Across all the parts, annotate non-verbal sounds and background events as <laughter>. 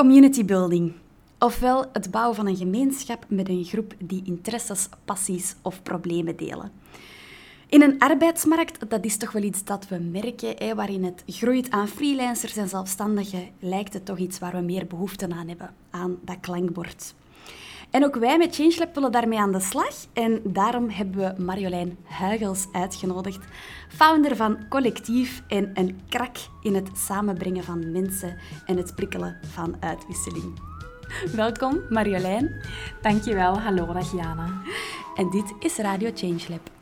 Community building. Ofwel het bouwen van een gemeenschap met een groep die interesses, passies of problemen delen. In een arbeidsmarkt, dat is toch wel iets dat we merken, hè, waarin het groeit aan freelancers en zelfstandigen, lijkt het toch iets waar we meer behoefte aan hebben, aan dat klankbord. En ook wij met ChangeLab willen daarmee aan de slag. En daarom hebben we Marjolein Huigels uitgenodigd, founder van Collectief en een krak in het samenbrengen van mensen en het prikkelen van uitwisseling. Welkom Marjolein. Dankjewel, hallo, dag Jana. En dit is Radio ChangeLab.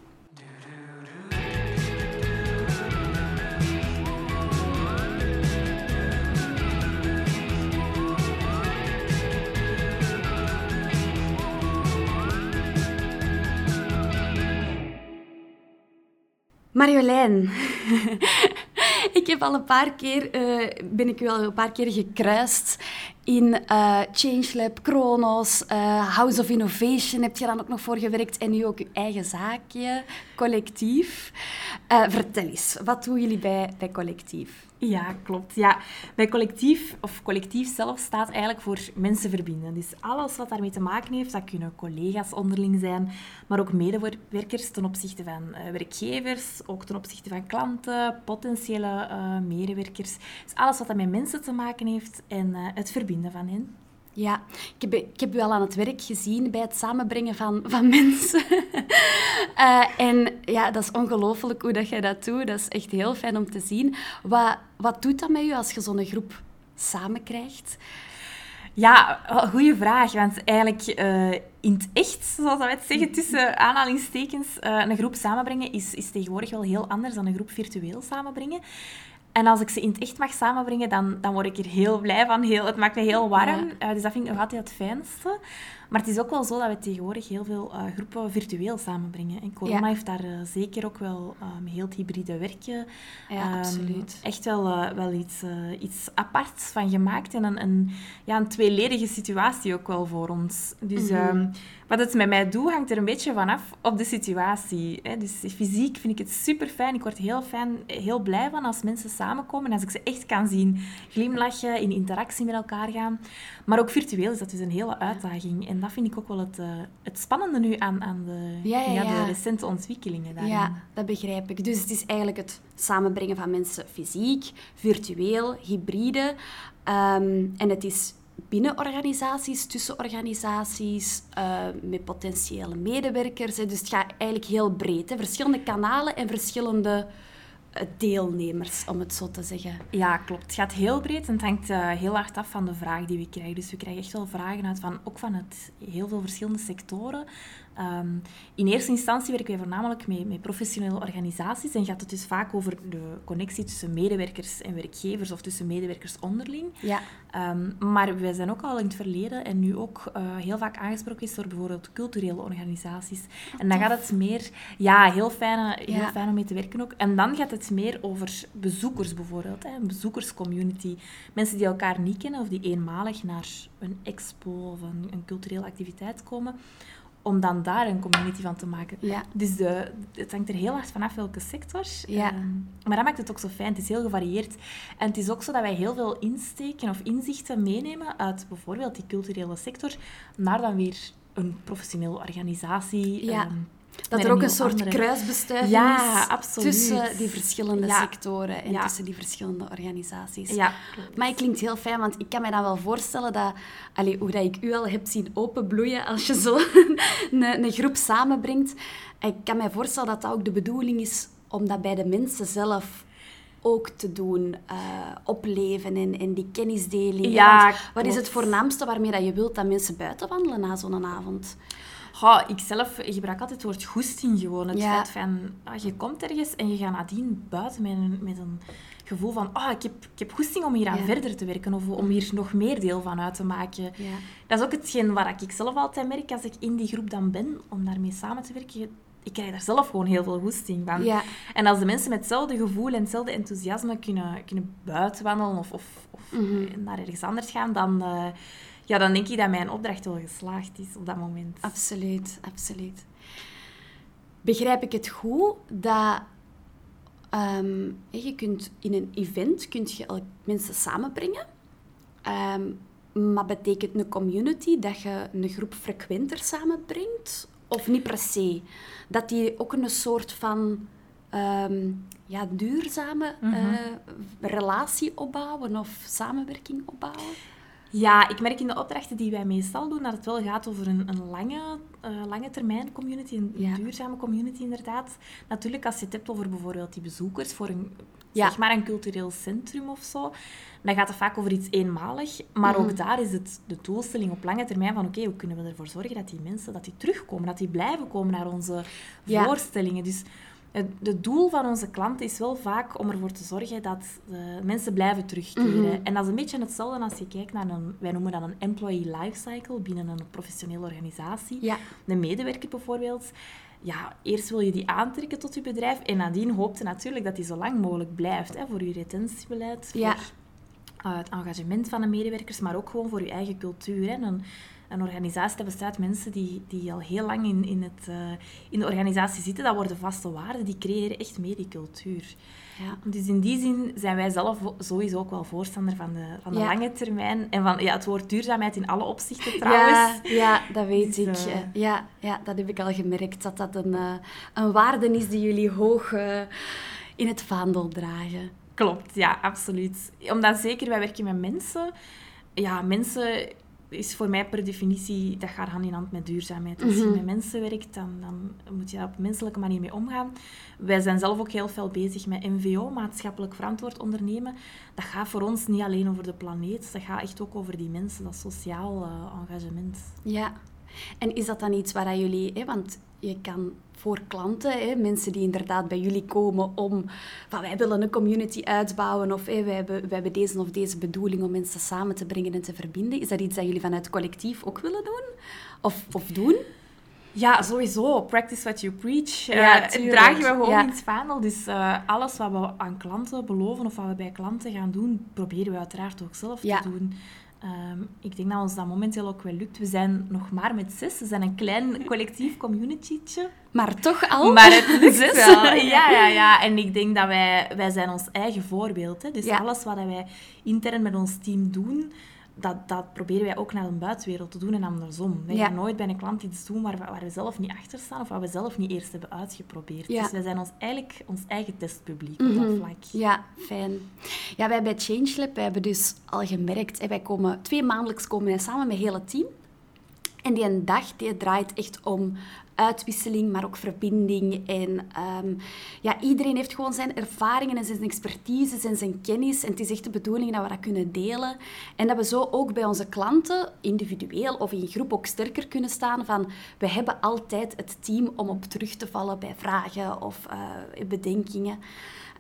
Marjolein, <laughs> ik heb al een paar keer, uh, ben ik u al een paar keer gekruist in uh, ChangeLab, Kronos, uh, House of Innovation heb je dan ook nog voor gewerkt en nu ook je eigen zaakje, Collectief. vertel eens, wat doen jullie bij, bij Collectief? Ja, klopt. Ja, bij collectief, of collectief zelf, staat eigenlijk voor mensen verbinden. Dus alles wat daarmee te maken heeft, dat kunnen collega's onderling zijn, maar ook medewerkers ten opzichte van werkgevers, ook ten opzichte van klanten, potentiële medewerkers. Dus alles wat dat met mensen te maken heeft en het verbinden van hen. Ja, ik heb, ik heb u al aan het werk gezien bij het samenbrengen van, van mensen. uh, <laughs> en ja, dat is ongelooflijk hoe dat jij dat doet. Dat is echt heel fijn om te zien. Wat, wat doet dat met u als je zo'n groep samenkrijgt? Ja, goede vraag. Want eigenlijk uh, in het echt, zoals wij het zeggen, tussen aanhalingstekens, uh, een groep samenbrengen is, is tegenwoordig wel heel anders dan een groep virtueel samenbrengen. En als ik ze in het echt mag samenbrengen, dan, dan word ik er heel blij van. Heel, het maakt me heel warm. Ja. Uh, dus dat vind ik nog altijd het fijnste. Maar het is ook wel zo dat we tegenwoordig heel veel uh, groepen virtueel samenbrengen. En corona heeft daar uh, zeker ook wel um, heel het hybride werken ja, um, absoluut. echt wel, wel iets, iets aparts van gemaakt. En een, een, ja, een tweeledige situatie ook wel voor ons. Dus... Mm -hmm. Wat het met mij doet, hangt er een beetje vanaf op de situatie. Hè. Dus fysiek vind ik het super fijn. Ik word heel, fijn, heel blij van als mensen samenkomen. En als ik ze echt kan zien glimlachen, in interactie met elkaar gaan. Maar ook virtueel is dat dus een hele uitdaging. En dat vind ik ook wel het, uh, het spannende nu aan, aan de, ja, ja, ja. de recente ontwikkelingen daarin. Ja, dat begrijp ik. Dus het is eigenlijk het samenbrengen van mensen fysiek, virtueel, hybride. Um, en het is binnen organisaties, tussen organisaties, uh, met potentiële medewerkers. Hè. Dus het gaat eigenlijk heel breed. Hè. Verschillende kanalen en verschillende uh, deelnemers, om het zo te zeggen. Ja, klopt. Het gaat heel breed en het hangt uh, heel hard af van de vraag die we krijgen. Dus we krijgen echt wel vragen uit van, ook van het, heel veel verschillende sectoren. Um, in eerste instantie werken wij voornamelijk met, met, professionele organisaties en gaat het dus vaak over de connectie tussen medewerkers en werkgevers of tussen medewerkers onderling. Ja. Um, maar wij zijn ook al in het verleden en nu ook uh, heel vaak aangesproken is door bijvoorbeeld culturele organisaties. Oh, en dan gaat het meer, ja, heel fijn, heel ja. fijn om mee te werken ook. En dan gaat het meer over bezoekers bijvoorbeeld, hè, een bezoekerscommunity. Mensen die elkaar niet kennen of die eenmalig naar een expo of een, een culturele activiteit komen om dan daar een community van te maken. Ja. Dus de, het hangt er heel hard vanaf welke sector. Ja. Um, maar dat maakt het ook zo fijn. Het is heel gevarieerd. En het is ook zo dat wij heel veel insteken of inzichten meenemen uit bijvoorbeeld die culturele sector naar dan weer een professionele organisatie. Ja. Um, dat er ook een, soort andere... kruisbestuiving ja, is absoluut. tussen die verschillende ja. sectoren en ja. tussen die verschillende organisaties. Ja, maar het klinkt heel fijn, want ik kan me dan wel voorstellen dat, allez, hoe dat ik u al heb zien openbloeien als je zo <laughs> een, een groep samenbrengt. Ik kan me voorstellen dat dat ook de bedoeling is om dat bij de mensen zelf ook te doen, uh, opleven en, en die kennisdeling. Ja, wat is het voornaamste waarmee dat je wilt dat mensen buiten wandelen na zo'n avond? Goh, ik zelf gebruik altijd het woord goesting gewoon. Het Ja. feit van, ah, je komt ergens en je gaat nadien buiten met een, met een gevoel van, ah, ik, heb, ik heb goesting om hier aan Ja. verder te werken of om hier nog meer deel van uit te maken. Ja. Dat is ook hetgeen waar ik zelf altijd merk als ik in die groep dan ben, om daarmee samen te werken. Ik krijg daar zelf gewoon heel veel goesting van. En als de mensen met hetzelfde gevoel en hetzelfde enthousiasme kunnen, kunnen buiten wandelen of, of, of Mhm. naar ergens anders gaan, dan, eh, ja, dan denk ik dat mijn opdracht wel geslaagd is op dat moment. Absoluut, absoluut. Begrijp ik het goed dat ehm, je kunt in een event kunt je mensen samenbrengen, Ehm, Maar betekent een community dat je een groep frequenter samenbrengt? Of niet per se? Dat die ook een soort van ehm, ja, duurzame uh, relatie opbouwen of samenwerking opbouwen? Ja, ik merk in de opdrachten die wij meestal doen dat het wel gaat over een, een lange, uh, lange termijn community, een, duurzame community inderdaad. Natuurlijk, als je het hebt over bijvoorbeeld die bezoekers voor een, zeg maar een cultureel centrum of zo, dan gaat het vaak over iets eenmalig. Maar ook mhm. daar is het de doelstelling op lange termijn van oké, hoe kunnen we ervoor zorgen dat die mensen dat die terugkomen, dat die blijven komen naar onze voorstellingen. Dus het, doel van onze klanten is wel vaak om ervoor te zorgen dat uh, mensen blijven terugkeren. Mhm. En dat is een beetje hetzelfde als je kijkt naar een, wij noemen dat een employee lifecycle binnen een professionele organisatie. Ja. Een medewerker bijvoorbeeld. Ja, eerst wil je die aantrekken tot je bedrijf en nadien hoopt je natuurlijk dat die zo lang mogelijk blijft hè, voor je retentiebeleid, voor uh, het engagement van de medewerkers, maar ook gewoon voor je eigen cultuur. Hè. Een, een organisatie dat bestaat uit mensen die, die al heel lang in, in, het, uh, in de organisatie zitten. Dat worden vaste waarden, die creëren echt mee die cultuur. Ja. Dus in die zin zijn wij zelf sowieso ook wel voorstander van de, van de lange termijn. En van ja, het woord duurzaamheid in alle opzichten trouwens. Ja, ja dat weet dus, ik. Uh... Ja, ja, dat heb ik al gemerkt. Dat dat een, uh, een waarde is die jullie hoog in het vaandel dragen. Klopt, ja, absoluut. Omdat zeker, wij werken met mensen. Ja, mensen is voor mij per definitie, dat gaat hand in hand met duurzaamheid. Als je mhm. met mensen werkt, dan, dan moet je daar op een menselijke manier mee omgaan. Wij zijn zelf ook heel veel bezig met MVO, maatschappelijk verantwoord ondernemen. Dat gaat voor ons niet alleen over de planeet, dat gaat echt ook over die mensen, dat sociaal uh, engagement. Ja, en is dat dan iets waar jullie, hè, want je kan voor klanten, hè, mensen die inderdaad bij jullie komen om van wij willen een community uitbouwen of hè, wij, hebben, wij hebben deze of deze bedoeling om mensen samen te brengen en te verbinden. Is dat iets dat jullie vanuit het collectief ook willen doen? Of, of doen? Ja, sowieso. Practice what you preach. Ja, uh, dragen we gewoon ja. in het vaandel. Dus uh, alles wat we aan klanten beloven of wat we bij klanten gaan doen, proberen we uiteraard ook zelf te doen. Um, ik denk dat ons dat momenteel ook wel lukt. We zijn nog maar met zes. We zijn een klein collectief communitytje. Maar toch al? Maar het <laughs> lukt wel. Ja, ja, ja. En ik denk dat wij... Wij zijn ons eigen voorbeeld. Hè. Dus alles wat wij intern met ons team doen dat, dat proberen wij ook naar de buitenwereld te doen en andersom. Wij gaan nooit bij een klant iets doen waar we, waar we zelf niet achter staan of wat we zelf niet eerst hebben uitgeprobeerd. Dus wij zijn ons eigenlijk ons eigen testpubliek op dat mhm. vlak. Ja, fijn. Ja, wij bij ChangeLab hebben dus al gemerkt, wij komen twee maandelijks komen wij samen met het hele team. En die een dag die draait echt om uitwisseling, maar ook verbinding. En um, ja, iedereen heeft gewoon zijn ervaringen en zijn expertise en zijn kennis. En het is echt de bedoeling dat we dat kunnen delen. En dat we zo ook bij onze klanten, individueel of in groep, ook sterker kunnen staan van we hebben altijd het team om op terug te vallen bij vragen of uh, bedenkingen.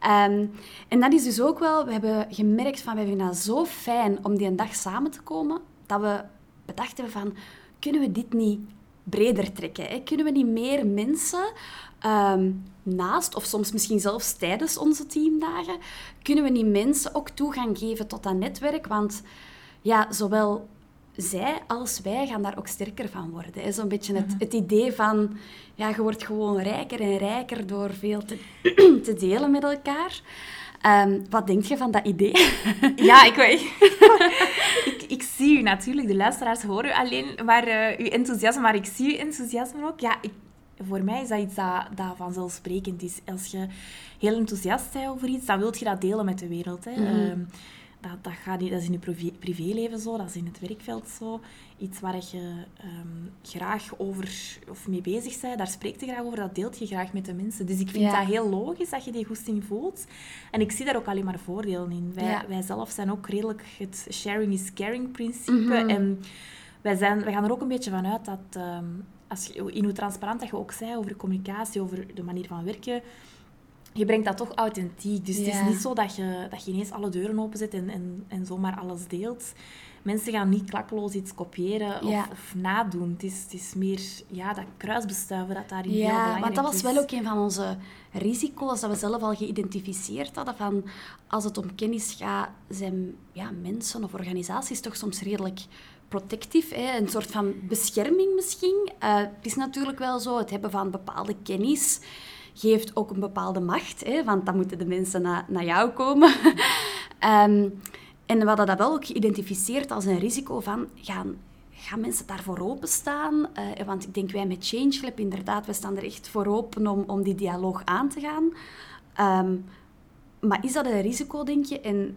Um, en dat is dus ook wel, we hebben gemerkt van, we vinden zo fijn om die een dag samen te komen, dat we bedacht hebben van, kunnen we dit niet breder trekken? Hè? Kunnen we niet meer mensen ehm, naast, of soms misschien zelfs tijdens onze teamdagen, kunnen we niet mensen ook toegang geven tot dat netwerk? Want ja, zowel zij als wij gaan daar ook sterker van worden. Zo'n beetje het, mhm. het, idee van, ja, je wordt gewoon rijker en rijker door veel te, <clears throat> te delen met elkaar. Um, wat denk je van dat idee? Ja, ik weet. <laughs> ik, ik zie u natuurlijk, de luisteraars horen u alleen maar uh, uw enthousiasme, maar ik zie uw enthousiasme ook. Ja, ik, voor mij is dat iets dat, dat vanzelfsprekend is. Als je heel enthousiast bent over iets, dan wil je dat delen met de wereld. Hè. Mhm. Ehm, dat, dat, gaat niet, dat is in je privéleven zo, dat is in het werkveld zo. Iets waar je um, graag over of mee bezig bent, daar spreekt je graag over, dat deelt je graag met de mensen. Dus ik vind ja. dat heel logisch dat je die goesting voelt. En ik zie daar ook alleen maar voordelen in. Wij, wij zelf zijn ook redelijk het sharing is caring principe. Mhm. En wij, zijn, wij gaan er ook een beetje van uit dat, um, als je, in hoe transparant dat je ook zei over communicatie, over de manier van werken je brengt dat toch authentiek. Dus het is niet zo dat je, dat je ineens alle deuren openzet en, en, en zomaar alles deelt. Mensen gaan niet klakkeloos iets kopiëren of, of nadoen. Het is, het is meer ja, dat kruisbestuiven dat daarin ja, heel belangrijk want dat was wel ook een van onze risico's dat we zelf al geïdentificeerd hadden. Van als het om kennis gaat, zijn ja, mensen of organisaties toch soms redelijk protectief, hè? een soort van bescherming misschien. Uh, het is natuurlijk wel zo, het hebben van bepaalde kennis geeft ook een bepaalde macht, hè, want dan moeten de mensen na, naar jou komen. um, <laughs> En we hadden dat wel ook geïdentificeerd als een risico van... Gaan, gaan mensen daarvoor openstaan? Uh, want ik denk, wij met Change Lab, inderdaad, we staan er echt voor open om, om die dialoog aan te gaan. Ehm, maar is dat een risico, denk je? En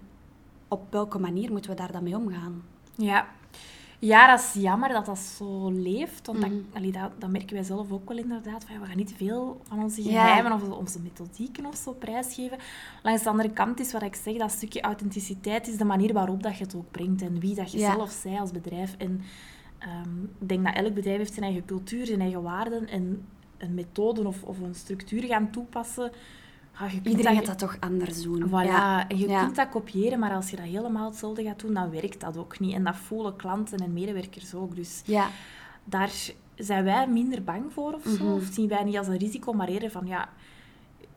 op welke manier moeten we daar dan mee omgaan? Ja, ja, dat is jammer dat dat zo leeft. Want dat, mhm. dat, dat, merken wij zelf ook wel inderdaad. Van, we gaan niet veel van onze geheimen of onze methodieken of zo prijsgeven. Langs de andere kant is wat ik zeg, dat stukje authenticiteit is de manier waarop dat je het ook brengt. En wie dat je zelf zij als bedrijf. En um, ik denk dat elk bedrijf heeft zijn eigen cultuur, zijn eigen waarden. En een methode of, of een structuur gaan toepassen Ah, Iedereen gaat dat toch anders doen. Voilà. En je kunt dat kopiëren, maar als je dat helemaal hetzelfde gaat doen, dan werkt dat ook niet. En dat voelen klanten en medewerkers ook. Dus ja. daar zijn wij minder bang voor of zo. Mhm. Of zien wij niet als een risico, maar eerder van ja,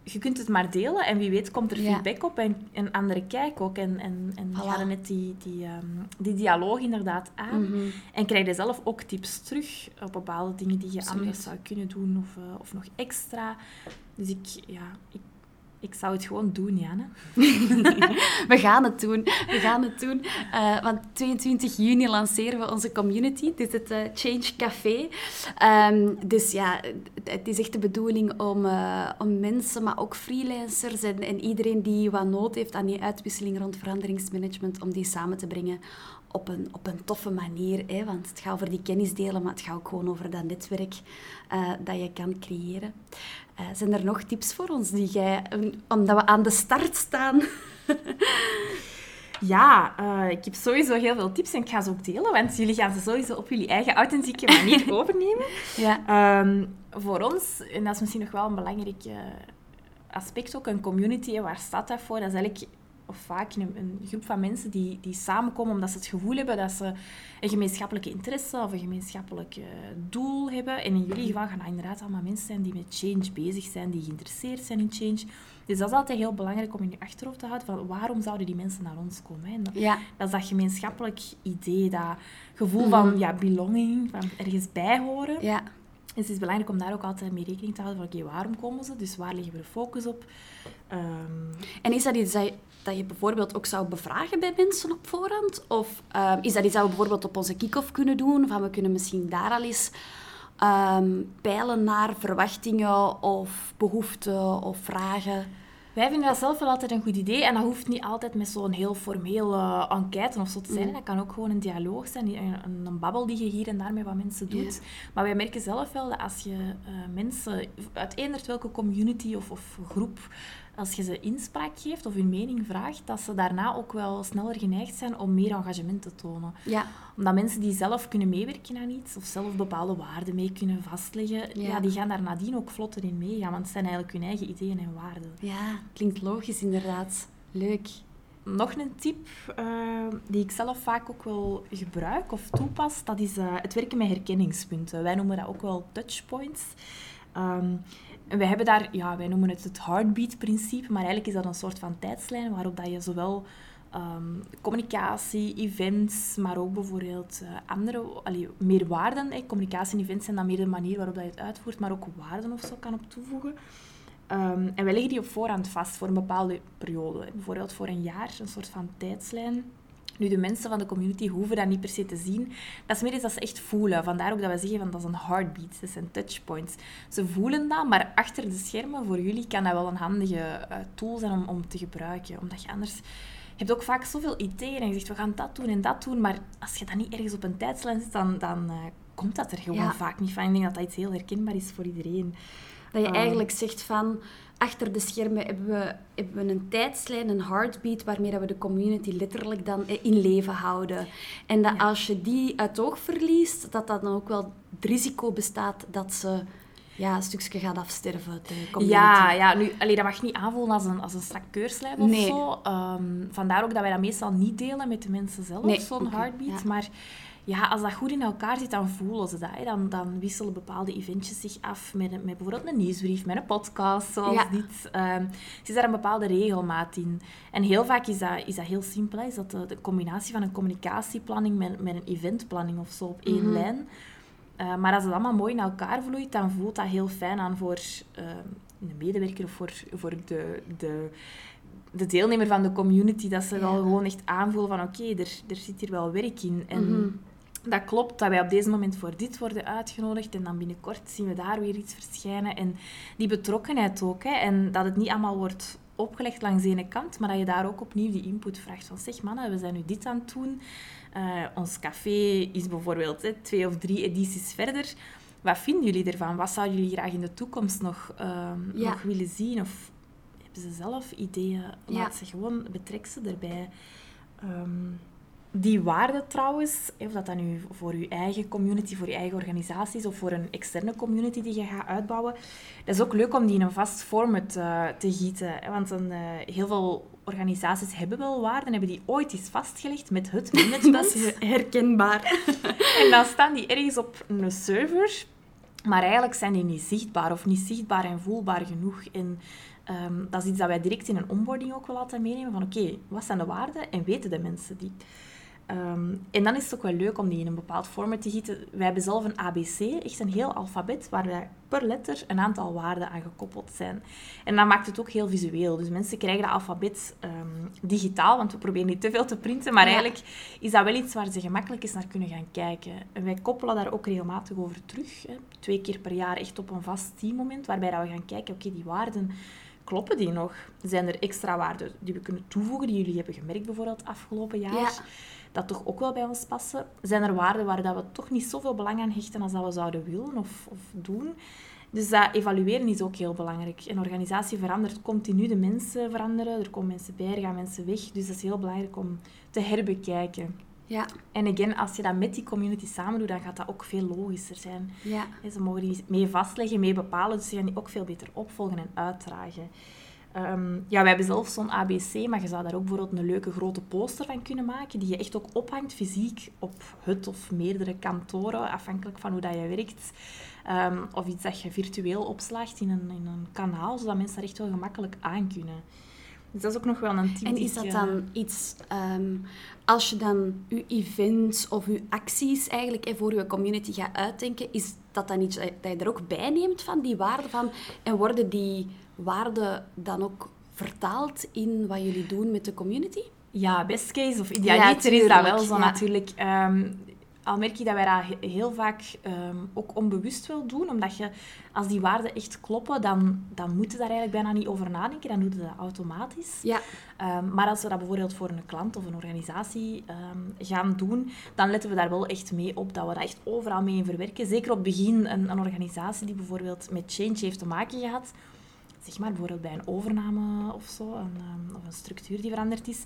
je kunt het maar delen en wie weet komt er feedback op en een andere kijk ook. En, en, en voilà. net die, die, um, die dialoog inderdaad aan. Mhm. En krijg je zelf ook tips terug op bepaalde dingen die je anders zou kunnen doen of, uh, of nog extra. Dus ik, ja, ik ik zou het gewoon doen, Janne. <laughs> we gaan het doen. We gaan het doen. Uh, want 22 juni lanceren we onze community. Dit is het uh, Change Café. Um, dus ja, het is echt de bedoeling om, uh, om mensen, maar ook freelancers en, en iedereen die wat nood heeft aan die uitwisseling rond veranderingsmanagement, om die samen te brengen op een, op een toffe manier. Hè? Want het gaat over die kennis delen, maar het gaat ook gewoon over dat netwerk uh, dat je kan creëren. Uh, zijn er nog tips voor ons die jij, omdat we aan de start staan? <laughs> Ja, uh, ik heb sowieso heel veel tips en ik ga ze ook delen, want jullie gaan ze sowieso op jullie eigen authentieke manier <laughs> overnemen. Ja. Um, voor ons, en dat is misschien nog wel een belangrijk aspect ook, een community, waar staat dat voor? Dat is eigenlijk of vaak een, een, groep van mensen die, die samenkomen omdat ze het gevoel hebben dat ze een gemeenschappelijke interesse of een gemeenschappelijk uh, doel hebben. En in jullie geval gaan dat inderdaad allemaal mensen zijn die met change bezig zijn, die geïnteresseerd zijn in change. Dus dat is altijd heel belangrijk om in je achterhoofd te houden van waarom zouden die mensen naar ons komen. Hè? Dat, ja. dat, is dat gemeenschappelijk idee, dat gevoel van mhm. ja, belonging, van ergens bij horen. Ja. Dus het is belangrijk om daar ook altijd mee rekening te houden van oké, waarom komen ze? Dus waar leggen we de focus op? Um... En is dat iets dat je, dat je bijvoorbeeld ook zou bevragen bij mensen op voorhand? Of um, is dat iets dat we bijvoorbeeld op onze kick-off kunnen doen? Van we kunnen misschien daar al eens um, peilen naar verwachtingen of behoeften of vragen? Wij vinden dat zelf wel altijd een goed idee. En dat hoeft niet altijd met zo'n heel formele enquête of zo te zijn. Mm. Dat kan ook gewoon een dialoog zijn, een, een, babbel die je hier en daar met wat mensen doet. Maar wij merken zelf wel dat als je uh, mensen uit eender welke community of, of groep als je ze inspraak geeft of hun mening vraagt, dat ze daarna ook wel sneller geneigd zijn om meer engagement te tonen. Ja. Omdat mensen die zelf kunnen meewerken aan iets of zelf bepaalde waarden mee kunnen vastleggen, ja. die gaan daar nadien ook vlotter in meegaan, want het zijn eigenlijk hun eigen ideeën en waarden. Ja, klinkt logisch inderdaad. Leuk. Nog een tip uh, die ik zelf vaak ook wel gebruik of toepas, dat is uh, het werken met herkenningspunten. Wij noemen dat ook wel touchpoints. Um, en wij hebben daar, ja, wij noemen het het heartbeat-principe, maar eigenlijk is dat een soort van tijdslijn waarop dat je zowel um, communicatie, events, maar ook bijvoorbeeld uh, andere, allee, meer waarden. Eh, communicatie en events zijn dan meer de manier waarop dat je het uitvoert, maar ook waarden of zo kan op toevoegen. Um, en wij leggen die op voorhand vast voor een bepaalde periode. Bijvoorbeeld voor een jaar, een soort van tijdslijn. Nu, de mensen van de community hoeven dat niet per se te zien. Dat is meer iets dat ze echt voelen. Vandaar ook dat we zeggen van dat is een heartbeat, dat zijn touchpoints. Ze voelen dat, maar achter de schermen, voor jullie, kan dat wel een handige uh, tool zijn om, om te gebruiken. Omdat je anders... Je hebt ook vaak zoveel ideeën en je zegt, we gaan dat doen en dat doen. Maar als je dat niet ergens op een tijdslijn zit, dan, dan uh, komt dat er gewoon vaak niet van. Ik denk dat dat iets heel herkenbaar is voor iedereen. Dat je ehm. eigenlijk zegt van achter de schermen hebben we, hebben we een tijdslijn, een heartbeat, waarmee we de community letterlijk dan in leven houden. En dat als je die uit oog verliest, dat dat dan ook wel het risico bestaat dat ze ja, een stukje gaat afsterven, de community. Ja, ja nu, allee, dat mag niet aanvoelen als een, als een strak keurslijf of zo. Um, vandaar ook dat wij dat meestal niet delen met de mensen zelf, nee, zo'n heartbeat. Maar ja, als dat goed in elkaar zit, dan voelen ze dat. Hè. Dan, dan wisselen bepaalde eventjes zich af met, met bijvoorbeeld een nieuwsbrief, met een podcast, zoals dit. Um, is daar een bepaalde regelmaat in. En heel vaak is dat, is dat heel simpel. Is dat de, de combinatie van een communicatieplanning met, met een eventplanning of zo op één mhm. lijn. Uh, maar als het allemaal mooi in elkaar vloeit, dan voelt dat heel fijn aan voor uh, een medewerker of voor, voor de, de de deelnemer van de community, dat ze wel gewoon echt aanvoelen van oké, er, er zit hier wel werk in. En Mhm. Dat klopt, dat wij op deze moment voor dit worden uitgenodigd en dan binnenkort zien we daar weer iets verschijnen. En die betrokkenheid ook, hè, en dat het niet allemaal wordt opgelegd langs de ene kant, maar dat je daar ook opnieuw die input vraagt van zeg mannen, we zijn nu dit aan het doen. Eh, ons café is bijvoorbeeld hè, twee of drie edities verder. Wat vinden jullie ervan? Wat zouden jullie graag in de toekomst nog, ehm, Ja. nog willen zien? Of hebben ze zelf ideeën? Ja. Laat ze gewoon, betrek ze erbij. Ehm, die waarde trouwens, of dat dan nu voor je eigen community, voor je eigen organisatie is, of voor een externe community die je gaat uitbouwen, dat is ook leuk om die in een vast format eh, te gieten. hè. Want eh, heel veel organisaties hebben wel waarden, hebben die ooit eens vastgelegd met het <laughs> Dat management. is herkenbaar. <laughs> En dan staan die ergens op een server, maar eigenlijk zijn die niet zichtbaar of niet zichtbaar en voelbaar genoeg. En ehm, dat is iets dat wij direct in een onboarding ook wel laten meenemen van oké, wat zijn de waarden en weten de mensen die? Ehm, en dan is het ook wel leuk om die in een bepaald format te gieten. Wij hebben zelf een ABC, echt een heel alfabet, waar wij per letter een aantal waarden aan gekoppeld zijn. En dat maakt het ook heel visueel. Dus mensen krijgen dat alfabet ehm, digitaal, want we proberen niet te veel te printen, maar Ja. eigenlijk is dat wel iets waar ze gemakkelijk eens naar kunnen gaan kijken. En wij koppelen daar ook regelmatig over terug. Hè. Twee keer per jaar echt op een vast teammoment, waarbij dat we gaan kijken, oké, die waarden, kloppen die nog? Zijn er extra waarden die we kunnen toevoegen, die jullie hebben gemerkt bijvoorbeeld afgelopen jaar? Ja. Dat toch ook wel bij ons passen? Zijn er waarden waar dat we toch niet zoveel belang aan hechten als dat we zouden willen of, of doen? Dus dat evalueren is ook heel belangrijk. Een organisatie verandert continu, de mensen veranderen, er komen mensen bij, er gaan mensen weg. Dus dat is heel belangrijk om te herbekijken. Ja, En again, als je dat met die community samen doet, dan gaat dat ook veel logischer zijn. ja. Ze mogen die mee vastleggen, mee bepalen, dus ze gaan die ook veel beter opvolgen en uitdragen. Ehm, ja, we hebben zelf zo'n ABC, maar je zou daar ook bijvoorbeeld een leuke grote poster van kunnen maken, die je echt ook ophangt fysiek op het of meerdere kantoren, afhankelijk van hoe dat je werkt. Ehm, of iets dat je virtueel opslaagt in een, in een kanaal, zodat mensen daar echt wel gemakkelijk aan kunnen. Dus dat is ook nog wel een tip En is dat dan eh, iets, ehm, als je dan je events of je acties eigenlijk eh, voor je community gaat uitdenken, is dat dan iets dat je er ook bij neemt van die waarden van? En worden die waarden dan ook vertaald in wat jullie doen met de community? Ja, best case of Ja, idealiter is dat wel zo ja. natuurlijk. Ehm, al merk je dat wij dat he- heel vaak ehm, ook onbewust wel doen, omdat je, als die waarden echt kloppen, dan, dan moet je daar eigenlijk bijna niet over nadenken, dan doe je dat automatisch. Ja, Ehm, maar als we dat bijvoorbeeld voor een klant of een organisatie gaan doen, dan letten we daar wel echt mee op dat we dat echt overal mee in verwerken. Zeker op het begin, een, een organisatie die bijvoorbeeld met change heeft te maken gehad, zeg maar bijvoorbeeld bij een overname of zo, een, ehm, of een structuur die veranderd is,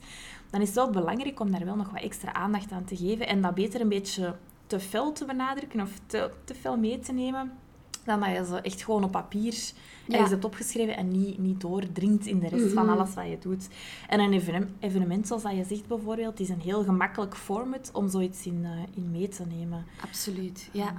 dan is het wel belangrijk om daar wel nog wat extra aandacht aan te geven en dat beter een beetje te fel te benadrukken of te, te fel mee te nemen, dan dat je ze echt gewoon op papier Ja. ergens hebt opgeschreven en niet, niet doordringt in de rest van Mhm. alles wat je doet. En een evenem- evenement, zoals dat je zegt bijvoorbeeld, is een heel gemakkelijk format om zoiets in, eh, in mee te nemen. absoluut. Ja.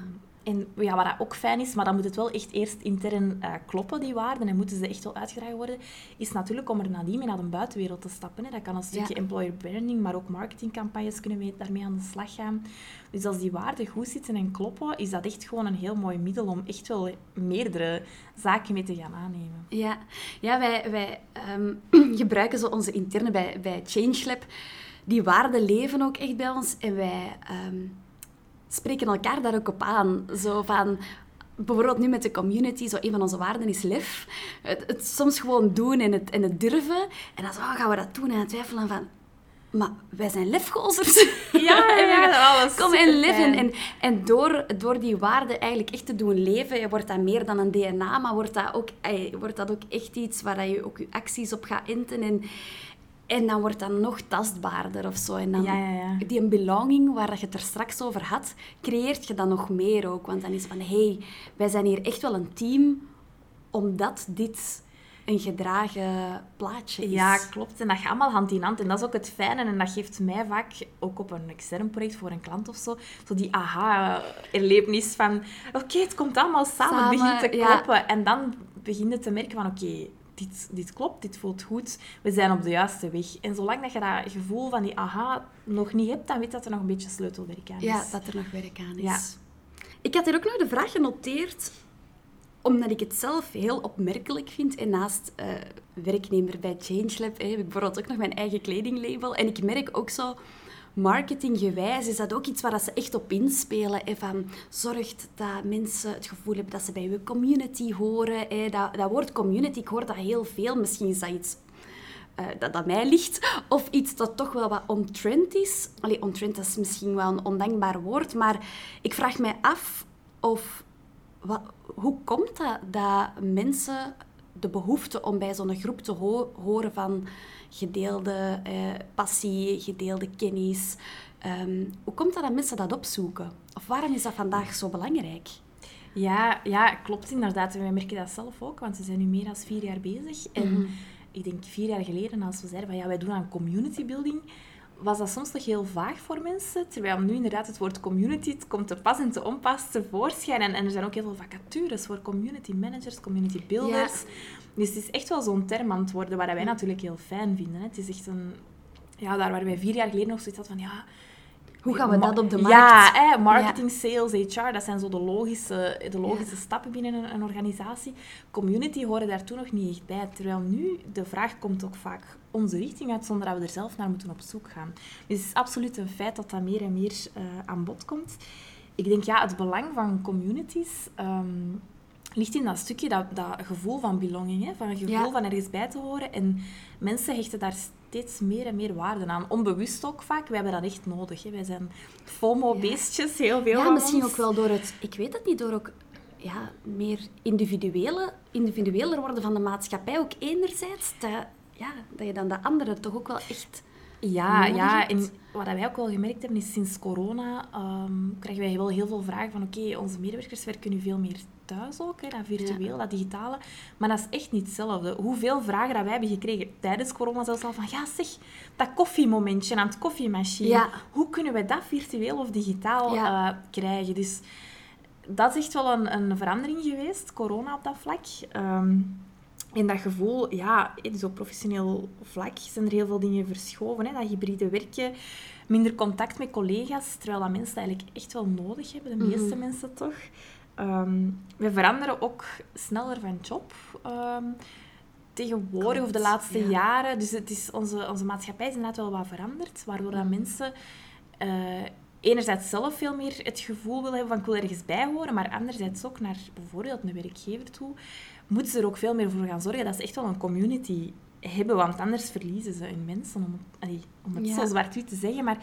En ja, wat dat ook fijn is, maar dan moet het wel echt eerst intern eh, kloppen, die waarden, en moeten ze echt wel uitgedragen worden, is natuurlijk om er nadien mee naar de buitenwereld te stappen. Hè. Dat kan een stukje Ja. employer branding, maar ook marketingcampagnes kunnen mee, daarmee aan de slag gaan. Dus als die waarden goed zitten en kloppen, is dat echt gewoon een heel mooi middel om echt wel meerdere zaken mee te gaan aannemen. Ja, ja wij, wij ehm, <clears throat> gebruiken zo onze interne bij, bij ChangeLab. Die waarden leven ook echt bij ons. En wij ehm, spreken elkaar daar ook op aan. Zo van... Bijvoorbeeld nu met de community, zo een van onze waarden is lef. Het, het soms gewoon doen en het, en het durven. En dan zo, oh, gaan we dat doen? En dan twijfelen van... Maar wij zijn lefgozers. Ja, ja, alles. <laughs> Kom en live. En, en, door, door die waarden eigenlijk echt te doen leven, wordt dat meer dan een DNA, maar wordt dat ook, wordt dat ook echt iets waar dat je ook je acties op gaat inten. En, en dan wordt dat nog tastbaarder of zo. En dan, Ja, ja, ja. Die een belonging waar je het er straks over had, creëert je dan nog meer ook. Want dan is van, hé, hey, wij zijn hier echt wel een team, omdat dit een gedragen plaatje is. Ja, klopt. En dat gaat allemaal hand in hand. En dat is ook het fijne. En dat geeft mij vaak, ook op een extern project voor een klant of zo, zo die aha-erlevenis van... Oké, het komt allemaal samen, het Samen, begint te kloppen. En dan begin je te merken van... Oké, dit, dit klopt, dit voelt goed. We zijn op de juiste weg. En zolang dat je dat gevoel van die aha nog niet hebt, dan weet dat er nog een beetje sleutelwerk aan is. Ja, dat er nog werk aan is. Ja. Ik had hier ook nog de vraag genoteerd. omdat ik het zelf heel opmerkelijk vind. En naast uh, werknemer bij ChangeLab heb ik bijvoorbeeld ook nog mijn eigen kledinglabel. En ik merk ook zo, marketinggewijs is dat ook iets waar ze echt op inspelen. Hè, van zorgt dat mensen het gevoel hebben dat ze bij je community horen. Hè. Dat, dat woord community, ik hoor dat heel veel. Misschien is dat iets uh, dat aan mij ligt. Of iets dat toch wel wat ontrend is. Allee, ontrend is misschien wel een ondankbaar woord. Maar ik vraag mij af of... Wat, hoe komt dat dat mensen de behoefte om bij zo'n groep te horen van gedeelde eh, passie, gedeelde kennis. Ehm, hoe komt dat dat mensen dat opzoeken? Of waarom is dat vandaag zo belangrijk? Ja, ja klopt inderdaad. Wij merken dat zelf ook, want we zijn nu meer dan vier jaar bezig. En mhm. ik denk vier jaar geleden, als we zeiden van ja, wij doen aan community building, was dat soms nog heel vaag voor mensen. Terwijl nu inderdaad het woord community het komt te pas en te onpas tevoorschijn. En, en er zijn ook heel veel vacatures voor community managers, community builders. Dus het is echt wel zo'n term aan het worden, waar wij natuurlijk heel fijn vinden. Hè. Het is echt een... Ja, daar waar wij vier jaar geleden nog zoiets hadden van... Ja, hoe gaan we dat op de markt? Ja, hè, marketing, sales, HR, dat zijn zo de logische, de logische stappen binnen een, een, organisatie. Community horen daar toen nog niet echt bij. Terwijl nu de vraag komt ook vaak onze richting uit, zonder dat we er zelf naar moeten op zoek gaan. Dus het is absoluut een feit dat dat meer en meer uh, aan bod komt. Ik denk, ja, het belang van communities... Um, ligt in dat stukje, dat, dat gevoel van belonging, hè? van een gevoel van ergens bij te horen. En mensen hechten daar steeds meer en meer waarde aan. Onbewust ook vaak. We hebben dat echt nodig. Hè. Wij zijn FOMO-beestjes, heel veel Ja, misschien ook wel door het... Ik weet het niet, door ook ja, meer individuele, individueler worden van de maatschappij. Ook enerzijds, dat, ja, dat je dan de anderen toch ook wel echt... Ja, ja en wat wij ook wel gemerkt hebben, is sinds corona um, krijgen wij wel heel veel vragen van oké, onze medewerkers werken nu veel meer thuis ook, hè, dat virtueel, dat digitale. Maar dat is echt niet hetzelfde. Hoeveel vragen dat wij hebben gekregen tijdens corona zelfs al van, ja zeg, dat koffiemomentje aan het koffiemachine, hoe kunnen we dat virtueel of digitaal uh, krijgen? Dus dat is echt wel een, een verandering geweest, corona op dat vlak. Um, en dat gevoel, ja, dus op professioneel vlak zijn er heel veel dingen verschoven. Hè? Dat hybride werken, minder contact met collega's, terwijl dat mensen eigenlijk echt wel nodig hebben, de meeste mhm. mensen toch. Um, we veranderen ook sneller van job. Um, tegenwoordig, of de laatste jaren. Dus het is, onze, onze maatschappij is inderdaad wel wat veranderd, waardoor dat mensen uh, enerzijds zelf veel meer het gevoel willen hebben van ik wil ergens bij horen, maar anderzijds ook naar bijvoorbeeld een werkgever toe, moeten ze er ook veel meer voor gaan zorgen dat ze echt wel een community hebben, want anders verliezen ze hun mensen, om, om het zo zwart-wit te zeggen, maar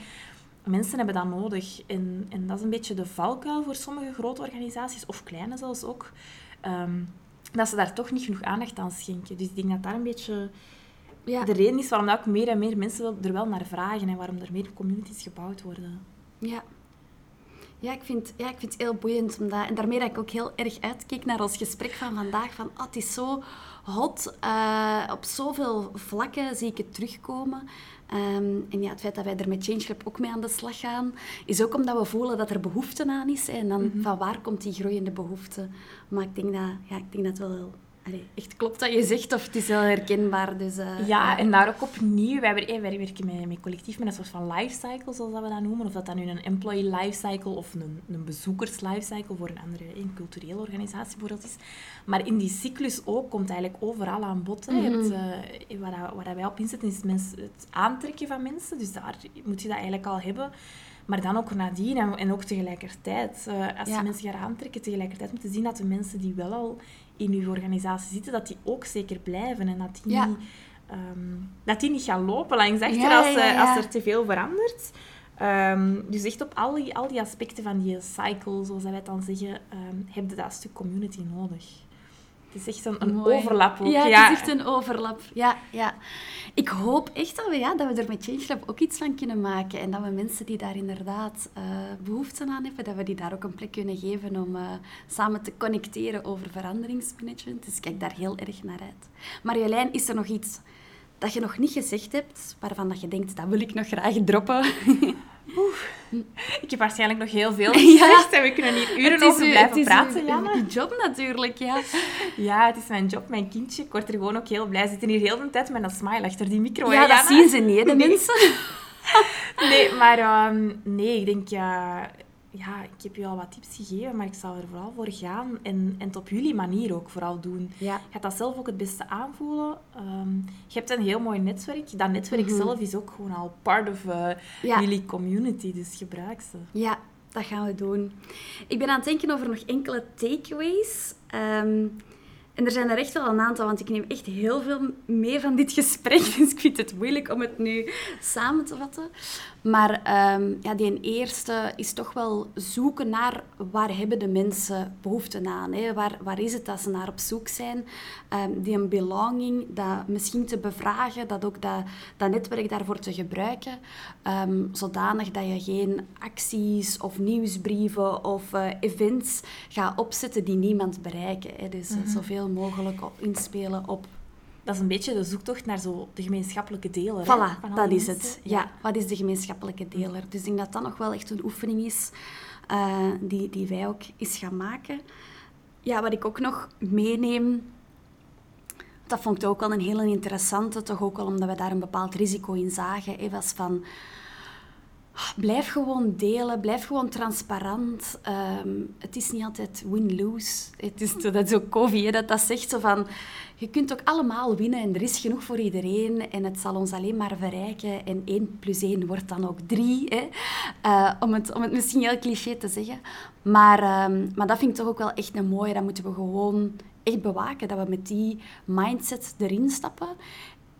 mensen hebben dat nodig. En, en dat is een beetje de valkuil voor sommige grote organisaties, of kleine zelfs ook, ehm, dat ze daar toch niet genoeg aandacht aan schenken. Dus ik denk dat daar een beetje ja. de reden is waarom ook meer en meer mensen er wel naar vragen en waarom er meer communities gebouwd worden. Ja. Ja, ik vind, ja, ik vind het heel boeiend. Omdat, en daarmee dat ik ook heel erg uitkeek naar ons gesprek van vandaag. Van, oh, het is zo hot. Uh, op zoveel vlakken zie ik het terugkomen. Ehm, en ja, het feit dat wij er met ChangeLab ook mee aan de slag gaan, is ook omdat we voelen dat er behoefte aan is. En dan mhm. van waar komt die groeiende behoefte? Maar ik denk dat, ja, ik denk dat wel Allee, echt klopt dat je zegt, of het is heel herkenbaar. Dus, uh, ja, en daar ook opnieuw, wij, wij werken met, met collectief met een soort van lifecycle, zoals dat we dat noemen. Of dat dan nu een employee lifecycle of een, een bezoekers lifecycle voor een andere, een culturele organisatie bijvoorbeeld is. Maar in die cyclus ook komt eigenlijk overal aan bod. Mm -hmm. uh, waar, waar wij op inzetten is het aantrekken van mensen. Dus daar moet je dat eigenlijk al hebben. Maar dan ook nadien en, en ook tegelijkertijd. Uh, als je mensen gaat aantrekken, tegelijkertijd moeten zien dat de mensen die wel al in uw organisatie zitten, dat die ook zeker blijven. En dat die, niet, um, dat die niet gaan lopen langs achter als, eh, als er te veel verandert. Um, dus echt op al die, al die aspecten van die cycle, zoals wij het dan zeggen, um, heb je dat stuk community nodig. Het is echt een, een overlap ook. Ja, het is echt een overlap. Ja, ja. Ik hoop echt dat we, ja, dat we er met ChangeLab ook iets van kunnen maken. En dat we mensen die daar inderdaad uh, behoefte aan hebben, dat we die daar ook een plek kunnen geven om uh, samen te connecteren over veranderingsmanagement. Dus ik kijk daar heel erg naar uit. Marjolein, is er nog iets dat je nog niet gezegd hebt, waarvan dat je denkt, dat wil ik nog graag droppen? <laughs> <laughs> Ik heb waarschijnlijk nog heel veel <laughs> gezegd en we kunnen hier uren over blijven praten, Het is een job natuurlijk, ja. <laughs> Ja, het is mijn job, mijn kindje. Ik word er gewoon ook heel blij. We zitten hier heel de tijd met een smile achter die micro. Ja, dat zien ze niet, de mensen. nee, maar ehm, nee, ik denk... ja ja, ik heb je al wat tips gegeven, maar ik zal er vooral voor gaan en, en het op jullie manier ook vooral doen. Ja. Je gaat dat zelf ook het beste aanvoelen. Ehm, je hebt een heel mooi netwerk. Dat netwerk Mhm. zelf is ook gewoon al part of eh, Ja. jullie community, dus gebruik ze. Ja, dat gaan we doen. Ik ben aan het denken over nog enkele takeaways. Ehm, en er zijn er echt wel een aantal, want ik neem echt heel veel mee van dit gesprek. <laughs> Dus ik vind het moeilijk om het nu samen te vatten. Maar ehm, ja, die eerste is toch wel zoeken naar waar hebben de mensen behoefte aan. Hè? Waar, waar is het dat ze naar op zoek zijn? Ehm, die een belonging, dat misschien te bevragen, dat ook dat, dat netwerk daarvoor te gebruiken. ehm, zodanig dat je geen acties of nieuwsbrieven of eh, events gaat opzetten die niemand bereiken. Hè? Dus eh, zoveel mogelijk op inspelen op Dat is een beetje de zoektocht naar zo de gemeenschappelijke deler. Voilà, al dat is mensen. het. Ja, wat is de gemeenschappelijke deler? Dus ik denk dat dat nog wel echt een oefening is eh, die, die wij ook eens gaan maken. Ja, wat ik ook nog meeneem, dat vond ik ook wel een hele interessante, toch ook wel omdat we daar een bepaald risico in zagen, hè, was van... Blijf gewoon delen, blijf gewoon transparant. Ehm, het is niet altijd win-lose. Het is dat is ook hè, dat dat zegt. Zo van, je kunt ook allemaal winnen en er is genoeg voor iedereen. En het zal ons alleen maar verrijken. En 1 plus 1 wordt dan ook 3. Hè? Eh, om, het, om het misschien heel cliché te zeggen. Maar, ehm, maar dat vind ik toch ook wel echt een mooie. Dat moeten we gewoon echt bewaken. Dat we met die mindset erin stappen.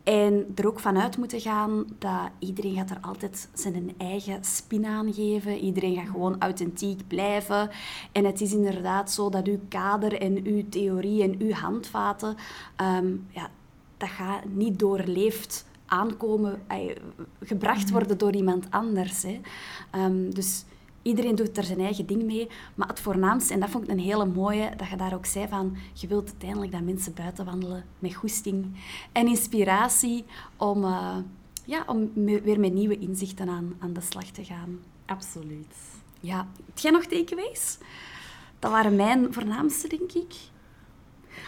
En er ook vanuit moeten gaan dat iedereen gaat er altijd zijn eigen spin aan geven. Iedereen gaat gewoon authentiek blijven. En het is inderdaad zo dat uw kader en uw theorie en uw handvaten... ehm, ja, dat gaat niet doorleefd aankomen, gebracht worden door iemand anders. Hè. Ehm, dus iedereen doet er zijn eigen ding mee. Maar het voornaamste, en dat vond ik een hele mooie, dat je daar ook zei van, je wilt uiteindelijk dat mensen buiten wandelen met goesting en inspiratie om, eh, ja, om me- weer met nieuwe inzichten aan, aan de slag te gaan. Absoluut. Ja, heb jij nog takeaways? Dat waren mijn voornaamste, denk ik.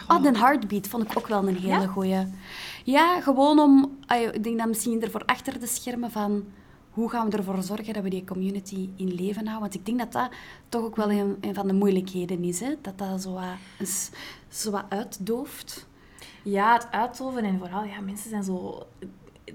Oh, de heartbeat vond ik ook wel een hele Ja? goeie. Ja, gewoon om... Ik denk dat misschien ervoor achter de schermen van... Hoe gaan we ervoor zorgen dat we die community in leven houden? Want ik denk dat dat toch ook wel een, een van de moeilijkheden is. Hè? Dat dat zo wat, zo wat uitdooft. Ja, het uitoven en vooral, ja, mensen zijn zo...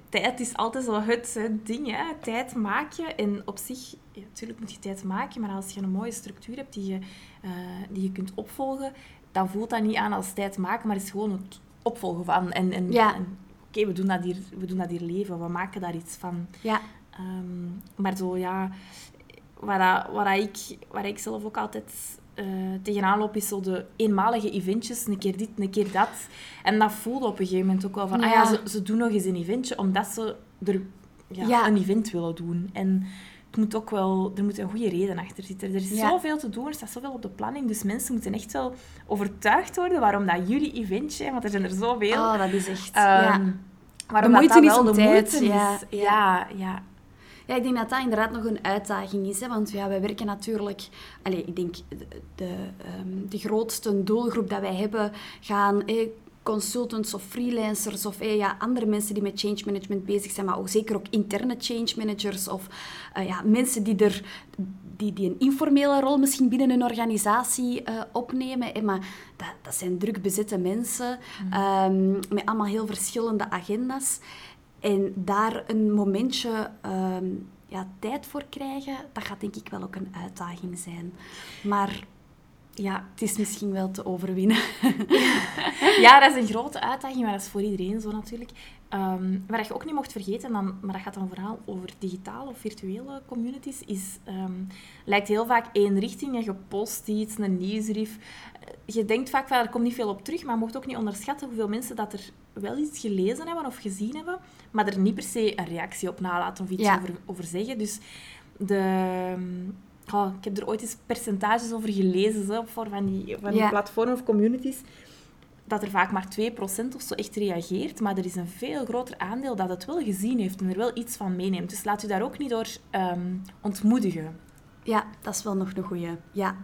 Tijd is altijd zo het, het ding, hè. Tijd maak je. En op zich, ja, natuurlijk moet je tijd maken, maar als je een mooie structuur hebt die je, eh, die je kunt opvolgen, dan voelt dat niet aan als tijd maken, maar is gewoon het opvolgen van. En, en, Ja. en oké, we doen dat hier, we doen dat hier leven, we maken daar iets van. Ja, Ehm, maar zo, ja, waar, dat- waar, dat ik, waar ik zelf ook altijd eh, tegenaan loop, is zo de eenmalige eventjes, een keer dit, een keer dat. En dat voelde op een gegeven moment ook wel van, ah Ja. ja, ze, ze doen nog eens een eventje, omdat ze er ja, Ja. een event willen doen. En het moet ook wel, er moet een goede reden achter zitten. Er is Ja. zoveel te doen, er staat zoveel op de planning, dus mensen moeten echt wel overtuigd worden waarom dat jullie eventje, want er zijn er zoveel, oh, dat is echt... Ehm, ja. waarom De dat moeite dat is wel om de tijd, moeite ja, is. ja. ja, ja. Ik denk dat dat inderdaad nog een uitdaging is. Hè? Want ja, wij werken natuurlijk... Allez, ik denk, de, de, ehm, de grootste doelgroep dat wij hebben gaan... eh, consultants of freelancers of eh, ja, andere mensen die met change management bezig zijn, maar ook zeker ook interne change managers of eh, ja, mensen die, er, die, die een informele rol misschien binnen een organisatie eh, opnemen. eh, maar dat, dat zijn druk bezette mensen ehm, met allemaal heel verschillende agenda's. En daar een momentje ehm, ja, tijd voor krijgen, dat gaat denk ik wel ook een uitdaging zijn. Maar ja, het is misschien wel te overwinnen. <laughs> Ja, dat is een grote uitdaging, maar dat is voor iedereen zo natuurlijk. Ehm wat je ook niet mocht vergeten, dan, maar dat gaat dan vooral over digitale of virtuele communities, is, ehm, lijkt heel vaak één richting. Je post iets, een nieuwsbrief. Je denkt vaak van, er komt niet veel op terug, maar je mocht ook niet onderschatten hoeveel mensen dat er wel iets gelezen hebben of gezien hebben, maar er niet per se een reactie op nalaten of iets Ja. over, over zeggen. Dus de... oh, ik heb er ooit eens percentages over gelezen, zo, voor van die, van die Ja. platformen of communities dat er vaak maar 2% of zo echt reageert, maar er is een veel groter aandeel dat het wel gezien heeft en er wel iets van meeneemt. Dus laat u daar ook niet door ehm, ontmoedigen. Ja, dat is wel nog een goeie. Ja.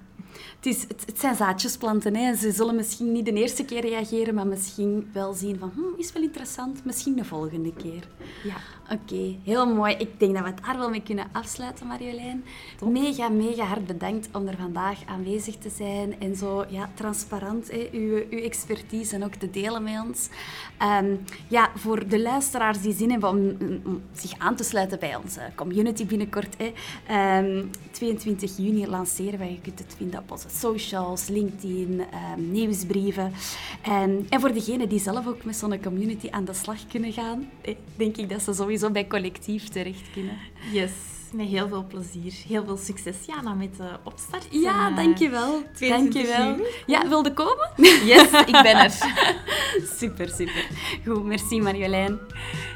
Het, is, het, zijn zaadjesplanten. Hè. Ze zullen misschien niet de eerste keer reageren, maar misschien wel zien van, hm, is wel interessant, misschien de volgende keer. Ja. Oké, heel mooi. Ik denk dat we het daar wel mee kunnen afsluiten, Marjolein. Mega, mega hard bedankt om er vandaag aanwezig te zijn en zo ja, transparant hè, uw, uw expertise en ook te delen met ons. Ehm, ja, voor de luisteraars die zin hebben om, om zich aan te sluiten bij onze community binnenkort. Hè, ehm, 22 juni lanceren wij. Je kunt het vinden op onze socials, LinkedIn, ehm, nieuwsbrieven. En, en voor degenen die zelf ook met zo'n community aan de slag kunnen gaan, denk ik dat ze sowieso bij collectief terecht kunnen. Yes, met heel veel plezier. Heel veel succes, Jana, met de opstart. Ja, En, eh, dankjewel. 22 Dankjewel. Ja, wilde komen? Yes, ik ben er. <laughs> Super, super. Goed, merci Marjolein.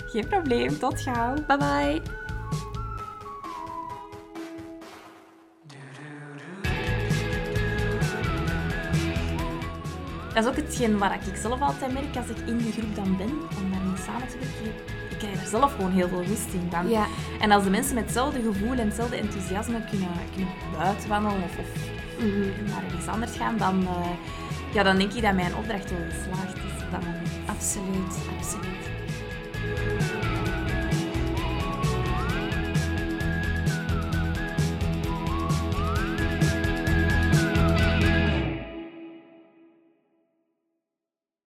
Geen probleem, tot gauw. Bye bye. Dat is ook hetgeen waar ik zelf altijd merk als ik in die groep dan ben, om daarmee samen te werken. Ik krijg er zelf gewoon heel veel rust in van. Ja. En als de mensen met hetzelfde gevoel en hetzelfde enthousiasme kunnen, kunnen buiten wandelen of, of naar iets anders gaan, dan, eh, ja, dan denk ik dat mijn opdracht wel geslaagd is op dat moment. Absoluut, absoluut.